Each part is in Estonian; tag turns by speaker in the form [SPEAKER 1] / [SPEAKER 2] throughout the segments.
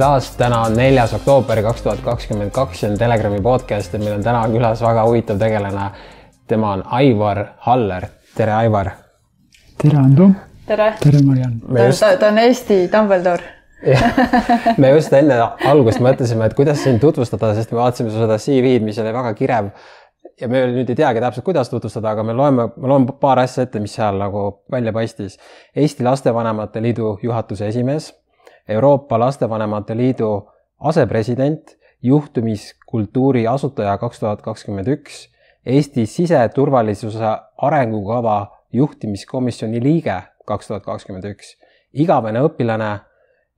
[SPEAKER 1] taas, täna on neljas oktoober kaks tuhat kakskümmend kaks, see on Telegrami podcast ja meil on täna külas väga huvitav tegelane. tema on Aivar Haller, tere Aivar.
[SPEAKER 2] tere Ando.
[SPEAKER 3] tere.
[SPEAKER 2] tere Mariann.
[SPEAKER 3] just... ta, on Eesti Dumbledore
[SPEAKER 1] me just enne algust mõtlesime, et kuidas sind tutvustada, sest me vaatasime seda CV-d, mis oli väga kirev. ja me nüüd ei teagi täpselt, kuidas tutvustada, aga me loeme, ma loen paar asja ette, mis seal nagu välja paistis. Eesti Lastevanemate Liidu juhatuse esimees, Euroopa Lastevanemate Liidu asepresident, juhtumiskultuuri asutaja kaks tuhat kakskümmend üks, Eesti siseturvalisuse arengukava juhtimiskomisjoni liige kaks tuhat kakskümmend üks, igavene õpilane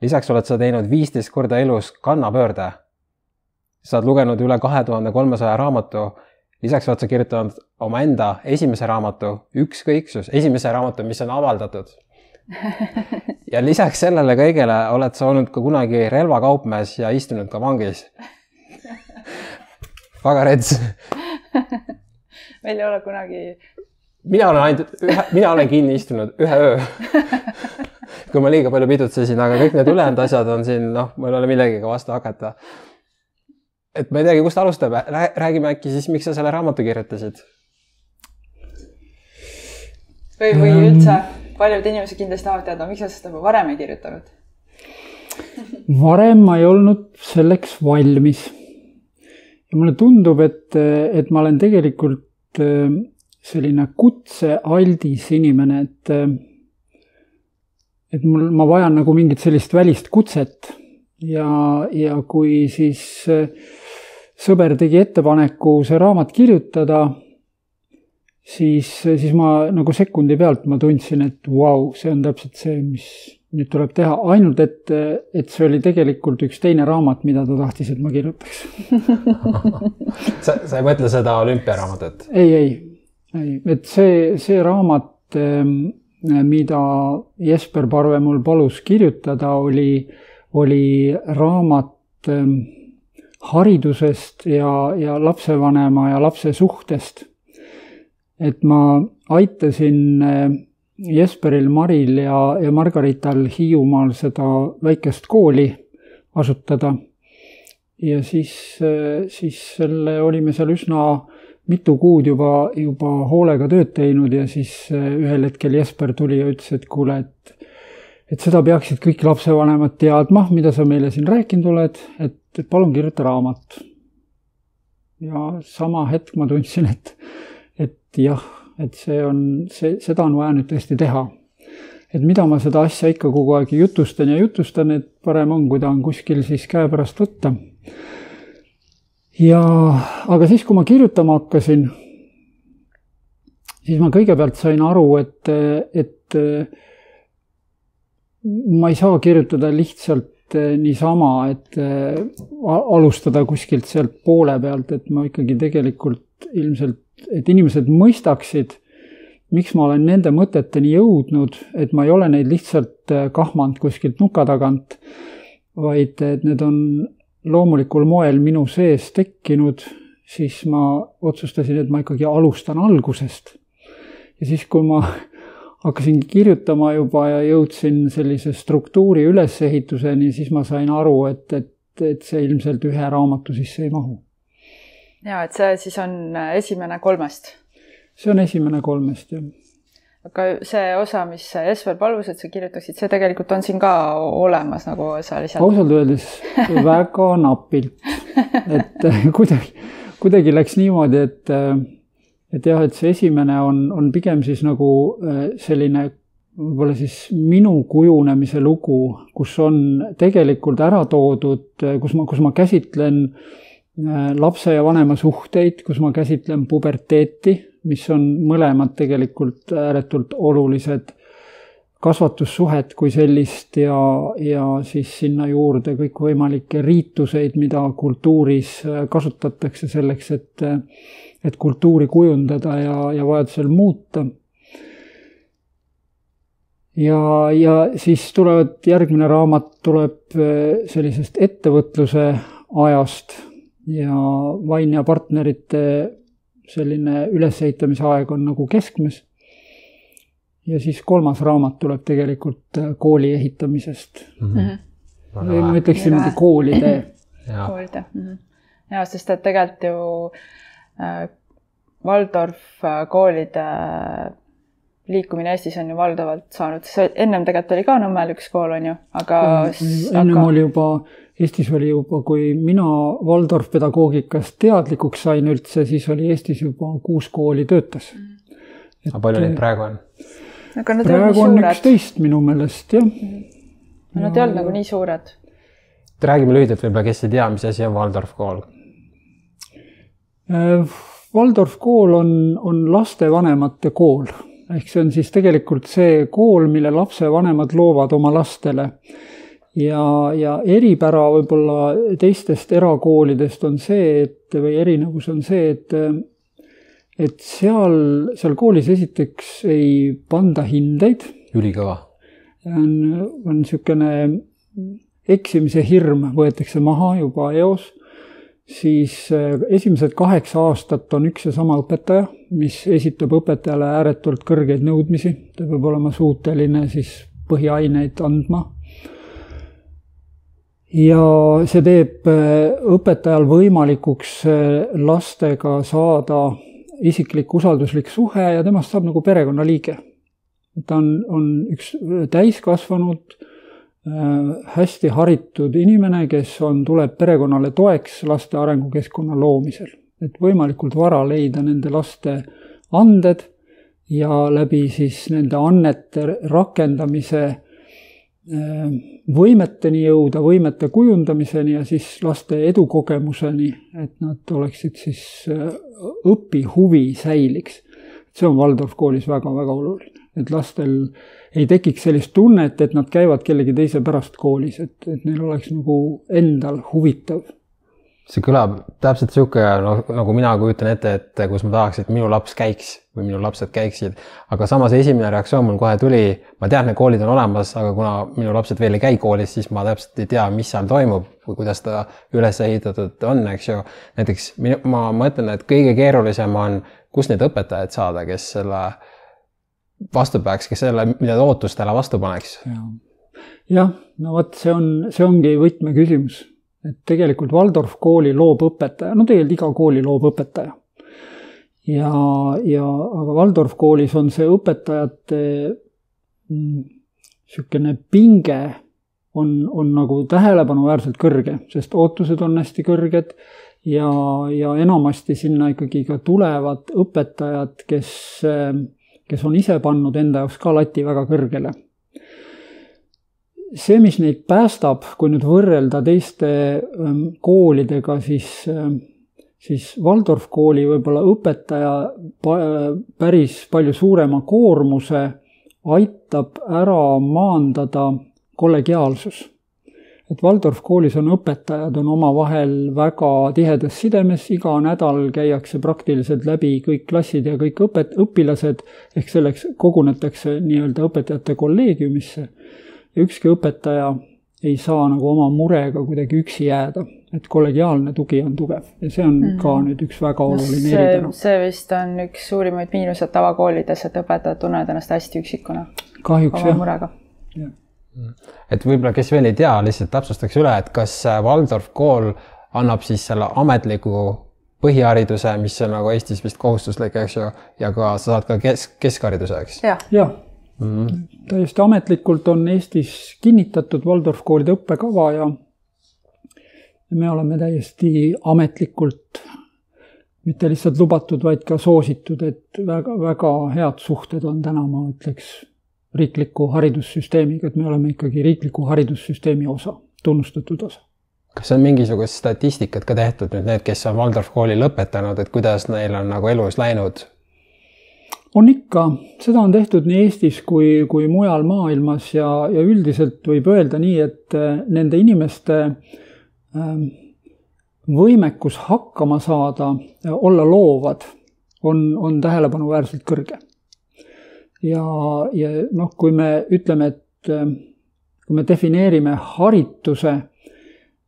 [SPEAKER 1] lisaks oled sa teinud viisteist korda elus kannapöörde. sa oled lugenud üle kahe tuhande kolmesaja raamatu. lisaks oled sa kirjutanud omaenda esimese raamatu Ükskõiksus, esimese raamatu, mis on avaldatud. ja lisaks sellele kõigele oled sa olnud ka kunagi relvakaupmees ja istunud ka vangis. väga rets
[SPEAKER 3] meil ei ole kunagi.
[SPEAKER 1] mina olen ainult ühe, mina olen kinni istunud ühe öö kui ma liiga palju pidutsesin, aga kõik need ülejäänud asjad on siin, noh, mul ei ole millegagi vastu hakata. et ma ei teagi, kust alustame, räägime äkki siis, miks sa selle raamatu kirjutasid?
[SPEAKER 3] või, või üldse, paljud inimesed kindlasti tahavad teada, miks sa seda varem ei kirjutanud
[SPEAKER 2] varem ma ei olnud selleks valmis. ja mulle tundub, et, et ma olen tegelikult äh, selline kutsealdis inimene, et äh, et mul, ma vajan nagu mingit sellist välist kutset ja, ja kui siis äh, sõber tegi ettepaneku see raamat kirjutada, siis, siis ma nagu sekundi pealt ma tundsin, et vau wow,, see on täpselt see, mis nüüd tuleb teha, ainult et, et see oli tegelikult üks teine raamat, mida ta tahtis, et ma kirjutaks
[SPEAKER 1] sa, sa ei mõtle seda olümpiaraamatut?
[SPEAKER 2] ei, ei, ei, et see, see raamat ähm, mida Jesper Parve mul palus kirjutada, oli, oli raamat ähm, haridusest ja, ja lapsevanema ja lapse suhtest. Et ma aitasin äh, Jesperil, Maril ja, ja Margarital Hiiumaal seda väikest kooli asutada. ja siis, äh, siis selle olime seal üsna mitu kuud juba, juba hoolega tööd teinud ja siis äh, ühel hetkel Jesper tuli ja ütles, et kuule, et et seda peaksid kõik lapsevanemad teadma, mida sa meile siin rääkinud oled, et, palun kirjuta raamat. ja sama hetk ma tundsin, et, et jah, et see on, see, seda on vaja nüüd tõesti teha. et mida ma seda asja ikka kogu aeg jutustan ja jutustan, et parem on, kui ta on kuskil siis käepärast võtta ja, aga siis, kui ma kirjutama hakkasin, siis ma kõigepealt sain aru, et, et ma ei saa kirjutada lihtsalt niisama, et alustada kuskilt sealt poole pealt, et ma ikkagi tegelikult ilmselt, et inimesed mõistaksid, miks ma olen nende mõteteni jõudnud, et ma ei ole neid lihtsalt kahmanud kuskilt nuka tagant, vaid et need on loomulikul moel minu sees tekkinud, siis ma otsustasin, et ma ikkagi alustan algusest. ja siis, kui ma hakkasin kirjutama juba ja jõudsin sellise struktuuri ülesehituseni, siis ma sain aru, et, et, et see ilmselt ühe raamatu sisse ei mahu.
[SPEAKER 3] Ja et see siis on esimene kolmest?
[SPEAKER 2] see on esimene kolmest, jah
[SPEAKER 3] aga see osa, mis Esvel palus, et sa kirjutaksid, see tegelikult on siin ka olemas, nagu sa lihtsalt.
[SPEAKER 2] ausalt öeldes väga napilt, et kuidagi, kuidagi läks niimoodi, et, et jah, et see esimene on, on pigem siis nagu äh, selline võib-olla siis minu kujunemise lugu, kus on tegelikult ära toodud, kus ma, kus ma käsitlen äh, lapse ja vanema suhteid, kus ma käsitlen puberteeti mis on mõlemad tegelikult ääretult olulised kasvatussuhet kui sellist ja, ja siis sinna juurde kõikvõimalikke riituseid, mida kultuuris kasutatakse selleks, et, et kultuuri kujundada ja, ja vajadusel muuta. ja, ja siis tulevad, järgmine raamat tuleb sellisest ettevõtluse ajast ja Vain ja partnerite selline ülesehitamise aeg on nagu keskmes. ja siis kolmas raamat tuleb tegelikult äh, kooli ehitamisest mm. -hmm. või ma ütleks niimoodi koolitee.
[SPEAKER 3] koolitee -hmm. ja sest et tegelikult ju äh, Waldorf äh, koolide liikumine Eestis on ju valdavalt saanud, ennem tegelikult oli ka Nõmmel üks kool, on ju, aga.
[SPEAKER 2] ennem aga... oli juba, Eestis oli juba, kui mina Waldorf pedagoogikast teadlikuks sain üldse, siis oli Eestis juba kuus kooli töötas.
[SPEAKER 1] aga palju neid praegu on?
[SPEAKER 2] praegu on üksteist minu meelest, jah mm.
[SPEAKER 3] no nad ei olnud nagu nii suured.
[SPEAKER 1] räägime lühidalt võib-olla, kes ei tea, mis asi on Waldorf kool?
[SPEAKER 2] Äh, Waldorf kool on, on lastevanemate kool ehk see on siis tegelikult see kool, mille lapsevanemad loovad oma lastele. Ja, ja eripära võib-olla teistest erakoolidest on see, et või erinevus on see, et et seal, seal koolis esiteks ei panda hindeid.
[SPEAKER 1] ülikõva
[SPEAKER 2] on, on niisugune eksimise hirm võetakse maha juba eos, siis äh, esimesed kaheksa aastat on üks ja sama õpetaja, mis esitab õpetajale ääretult kõrgeid nõudmisi, ta peab olema suuteline siis põhiaineid andma. Ja see teeb äh, õpetajal võimalikuks äh, lastega saada isiklik usalduslik suhe ja temast saab nagu perekonnaliige ta on, on üks täiskasvanud äh, hästi haritud inimene, kes on, tuleb perekonnale toeks laste arengukeskkonna loomisel. et võimalikult vara leida nende laste anded ja läbi siis nende annete rakendamise võimeteni jõuda, võimete kujundamiseni ja siis laste edukogemuseni, et nad oleksid siis, äh, õpihuvi säiliks. see on Waldorf koolis väga-väga oluline et lastel ei tekiks sellist tunnet, et nad käivad kellegi teise pärast koolis, et, et neil oleks nagu endal huvitav.
[SPEAKER 1] See kõlab täpselt niisugune no, nagu mina kujutan ette, et kus ma tahaks, et minu laps käiks või minu lapsed käiksid, aga samas esimene reaktsioon mul kohe tuli, ma tean, need koolid on olemas, aga kuna minu lapsed veel ei käi koolis, siis ma täpselt ei tea, mis seal toimub või kuidas ta üles ehitatud on, eks ju. näiteks ma mõtlen, et kõige keerulisem on, kust neid õpetajaid saada, kes selle vastu peaks, kes selle, mida ootustele vastu paneks.
[SPEAKER 2] jah, no vot, see on, see ongi võtmeküsimus. Et tegelikult Waldorf kooli loob õpetaja, no tegelikult iga kooli loob õpetaja. ja, ja aga Waldorf koolis on see õpetajate niisugune mm, pinge on, on nagu tähelepanuväärselt kõrge, sest ootused on hästi kõrged ja, ja enamasti sinna ikkagi ka tulevad õpetajad, kes kes on ise pannud enda jaoks ka lati väga kõrgele. See, mis neid päästab, kui nüüd võrrelda teiste ähm, koolidega, siis, ähm, siis Waldorf kooli võib-olla õpetaja päris palju suurema koormuse aitab ära maandada kollegiaalsus et Waldorf koolis on õpetajad, on omavahel väga tihedas sidemes, iga nädal käiakse praktiliselt läbi kõik klassid ja kõik õpet-, õpilased, ehk selleks kogunetakse nii-öelda õpetajate kolleegiumisse. Ja ükski õpetaja ei saa nagu oma murega kuidagi üksi jääda, et kollegiaalne tugi on tugev ja see on mm -hmm. ka nüüd üks väga oluline
[SPEAKER 3] no eripära. see vist on üks suurimaid miinuseid tavakoolides, et õpetajad tunnevad ennast hästi üksikuna.
[SPEAKER 2] kahjuks jah. jah
[SPEAKER 1] et võib-olla, kes veel ei tea, lihtsalt täpsustaks üle, et kas äh, Waldorf kool annab siis selle ametliku põhihariduse, mis on nagu Eestis vist kohustuslik, eks ju, ja ka sa saad ka kesk, keskhariduse, eks
[SPEAKER 3] ja.?
[SPEAKER 2] jah mm -hmm., täiesti ametlikult on Eestis kinnitatud Waldorf koolide õppekava ja me oleme täiesti ametlikult mitte lihtsalt lubatud, vaid ka soositud, et väga-väga head suhted on täna, ma ütleks riikliku haridussüsteemiga, et me oleme ikkagi riikliku haridussüsteemi osa, tunnustatud osa.
[SPEAKER 1] kas on mingisugust statistikat ka tehtud nüüd need, kes on Waldorf kooli lõpetanud, et kuidas neil on nagu elus läinud?
[SPEAKER 2] On ikka, seda on tehtud nii Eestis kui, kui mujal maailmas ja, ja üldiselt võib öelda nii, et äh, nende inimeste ähm, võimekus hakkama saada, olla loovad, on, on tähelepanuväärselt kõrge. Ja, ja noh, kui me ütleme, et äh, kui me defineerime harituse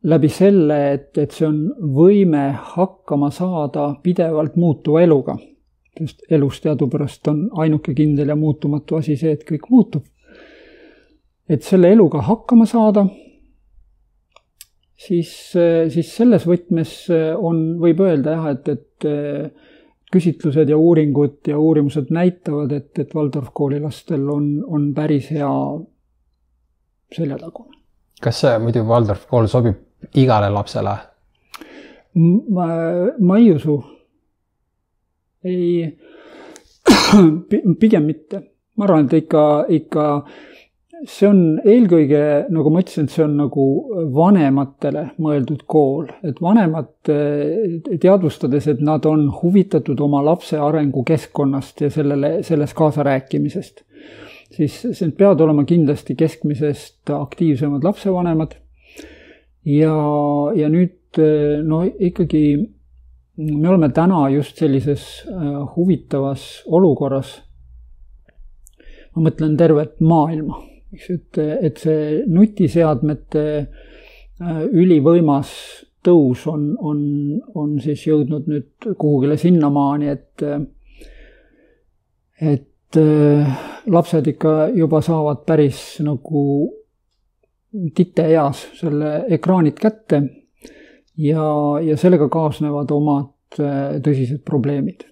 [SPEAKER 2] läbi selle, et, et see on võime hakkama saada pidevalt muutuva eluga, sest elus teadupärast on ainuke kindel ja muutumatu asi see, et kõik muutub. et selle eluga hakkama saada siis, siis selles võtmes on, võib öelda jah, et, et küsitlused ja uuringud ja uurimused näitavad, et, et Waldorf kooli lastel on, on päris hea seljatagune.
[SPEAKER 1] kas see muidu Waldorf kool sobib igale lapsele?
[SPEAKER 2] ma ei usu. Ei, pigem mitte. ma arvan, et ikka, ikka see on eelkõige, nagu ma ütlesin, see on nagu vanematele mõeldud kool, et vanemad eh, teadvustades, et nad on huvitatud oma lapse arengukeskkonnast ja sellele, selles kaasarääkimisest, siis need peavad olema kindlasti keskmisest aktiivsemad lapsevanemad. ja, ja nüüd eh, no ikkagi me oleme täna just sellises eh, huvitavas olukorras. ma mõtlen tervet maailma eks et, et see nutiseadmete äh, ülivõimas tõus on, on, on siis jõudnud nüüd kuhugile sinnamaani, et et äh, lapsed ikka juba saavad päris nagu titeeas selle ekraanid kätte ja, ja sellega kaasnevad omad äh, tõsised probleemid.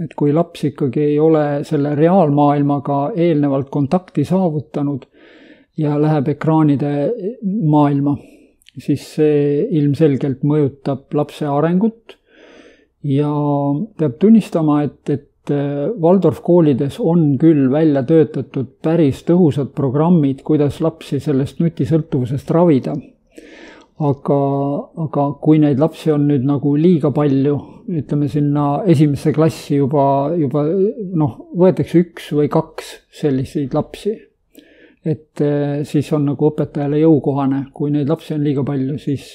[SPEAKER 2] Et kui laps ikkagi ei ole selle reaalmaailmaga eelnevalt kontakti saavutanud ja läheb ekraanide maailma, siis see ilmselgelt mõjutab lapse arengut. Ja peab tunnistama, et, et Waldorf koolides on küll välja töötatud päris tõhusad programmid, kuidas lapsi sellest nutisõltuvusest ravida aga, aga kui neid lapsi on nüüd nagu liiga palju, ütleme sinna esimesse klassi juba, juba noh, võetakse üks või kaks selliseid lapsi. et eh, siis on nagu õpetajale jõukohane, kui neid lapsi on liiga palju, siis,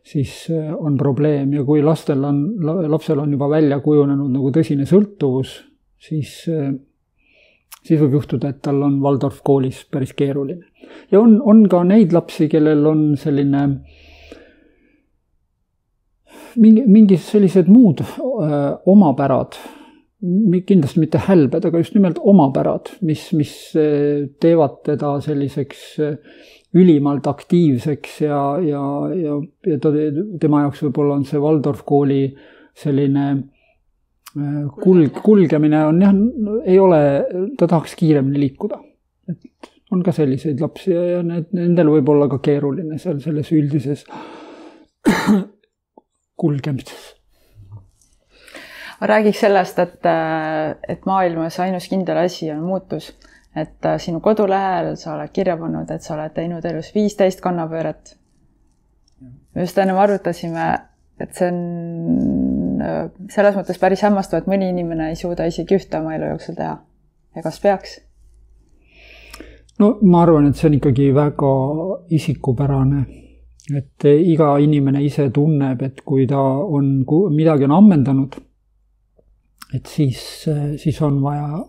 [SPEAKER 2] siis eh, on probleem ja kui lastel on, lapsel on juba välja kujunenud nagu tõsine sõltuvus, siis eh, siis võib juhtuda, et tal on Waldorf koolis päris keeruline. Ja on, on ka neid lapsi, kellel on selline mingi, mingid sellised muud öö, omapärad, kindlasti mitte hälbed, aga just nimelt omapärad, mis, mis teevad teda selliseks ülimalt aktiivseks ja, ja, ja, ja ta, tema jaoks võib-olla on see Waldorf kooli selline kulg, kulgemine on jah, ei ole, ta tahaks kiiremini liikuda. et on ka selliseid lapsi ja, ja need, nendel võib olla ka keeruline seal selles üldises kulgemises.
[SPEAKER 3] räägiks sellest, et, et maailmas ainus kindel asi on muutus. et sinu kodulehel sa oled kirja pannud, et sa oled teinud elus viisteist kannapööret. just ennem arutasime, et see on Äh, selles mõttes päris hämmastav, et mõni inimene ei suuda isegi ühte oma elu jooksul teha. ja kas peaks?
[SPEAKER 2] No ma arvan, et see on ikkagi väga isikupärane. et iga inimene ise tunneb, et kui ta on, midagi on ammendanud, et siis, siis on vaja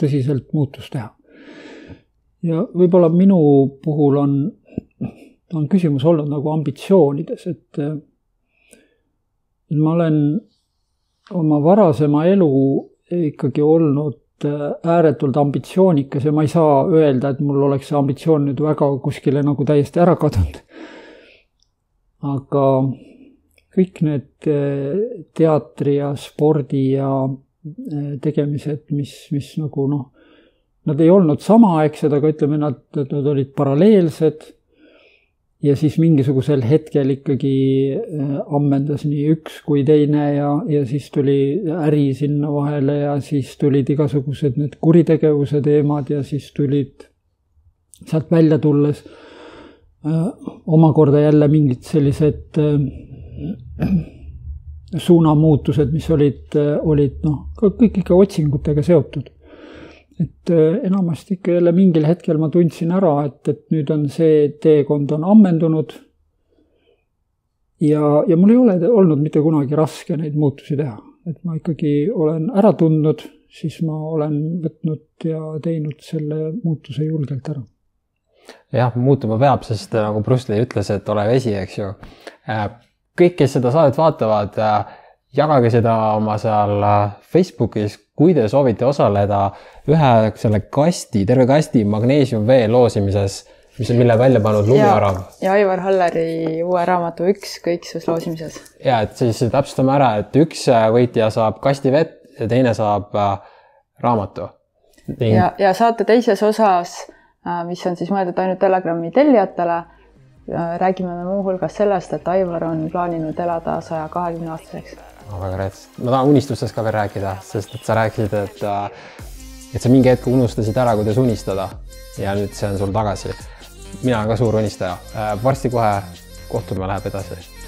[SPEAKER 2] tõsiselt muutust teha. ja võib-olla minu puhul on, on küsimus olnud nagu ambitsioonides, et ma olen oma varasema elu ikkagi olnud ääretult ambitsioonikas ja ma ei saa öelda, et mul oleks see ambitsioon nüüd väga kuskile nagu täiesti ära kadunud. aga kõik need äh, teatri ja spordi ja äh, tegemised, mis, mis nagu noh, nad ei olnud samaaegsed, aga ütleme, nad, nad olid paralleelsed ja siis mingisugusel hetkel ikkagi äh, ammendas nii üks kui teine ja, ja siis tuli äri sinna vahele ja siis tulid igasugused need kuritegevuse teemad ja siis tulid sealt välja tulles äh, omakorda jälle mingid sellised äh, suunamuutused, mis olid, olid noh, kõik ikka otsingutega seotud et äh, enamasti ikka jälle mingil hetkel ma tundsin ära, et, et nüüd on see teekond on ammendunud. ja, ja mul ei ole olnud mitte kunagi raske neid muutusi teha, et ma ikkagi olen ära tundnud, siis ma olen võtnud ja teinud selle muutuse julgelt ära.
[SPEAKER 1] jah, muutuma peab, sest nagu Bruce Lee ütles, et ole vesi, eks ju. Äh, kõik, kes seda saadet vaatavad, äh, jagage seda oma seal Facebookis, kui te soovite osaleda ühe selle kasti, terve kasti magneesiumvee loosimises mis on, mille välja pannud Lumiarav.
[SPEAKER 3] ja Aivar Halleri uue raamatu Ükskõiksus loosimises.
[SPEAKER 1] ja et siis täpsustame ära, et üks võitja saab kasti vett ja teine saab äh, raamatu.
[SPEAKER 3] ja, ja saate teises osas, äh, mis on siis mõeldud ainult Telegrami tellijatele, äh, räägime me muuhulgas sellest, et Aivar on plaaninud elada saja kahekümne aastaseks.
[SPEAKER 1] Väga rets, ma tahan unistustest ka veel rääkida, sest et sa rääkisid, et et sa mingi hetk unustasid ära, kuidas unistada. Ja nüüd see on sul tagasi. Mina olen ka suur unistaja. varsti kohe kohtumine läheb edasi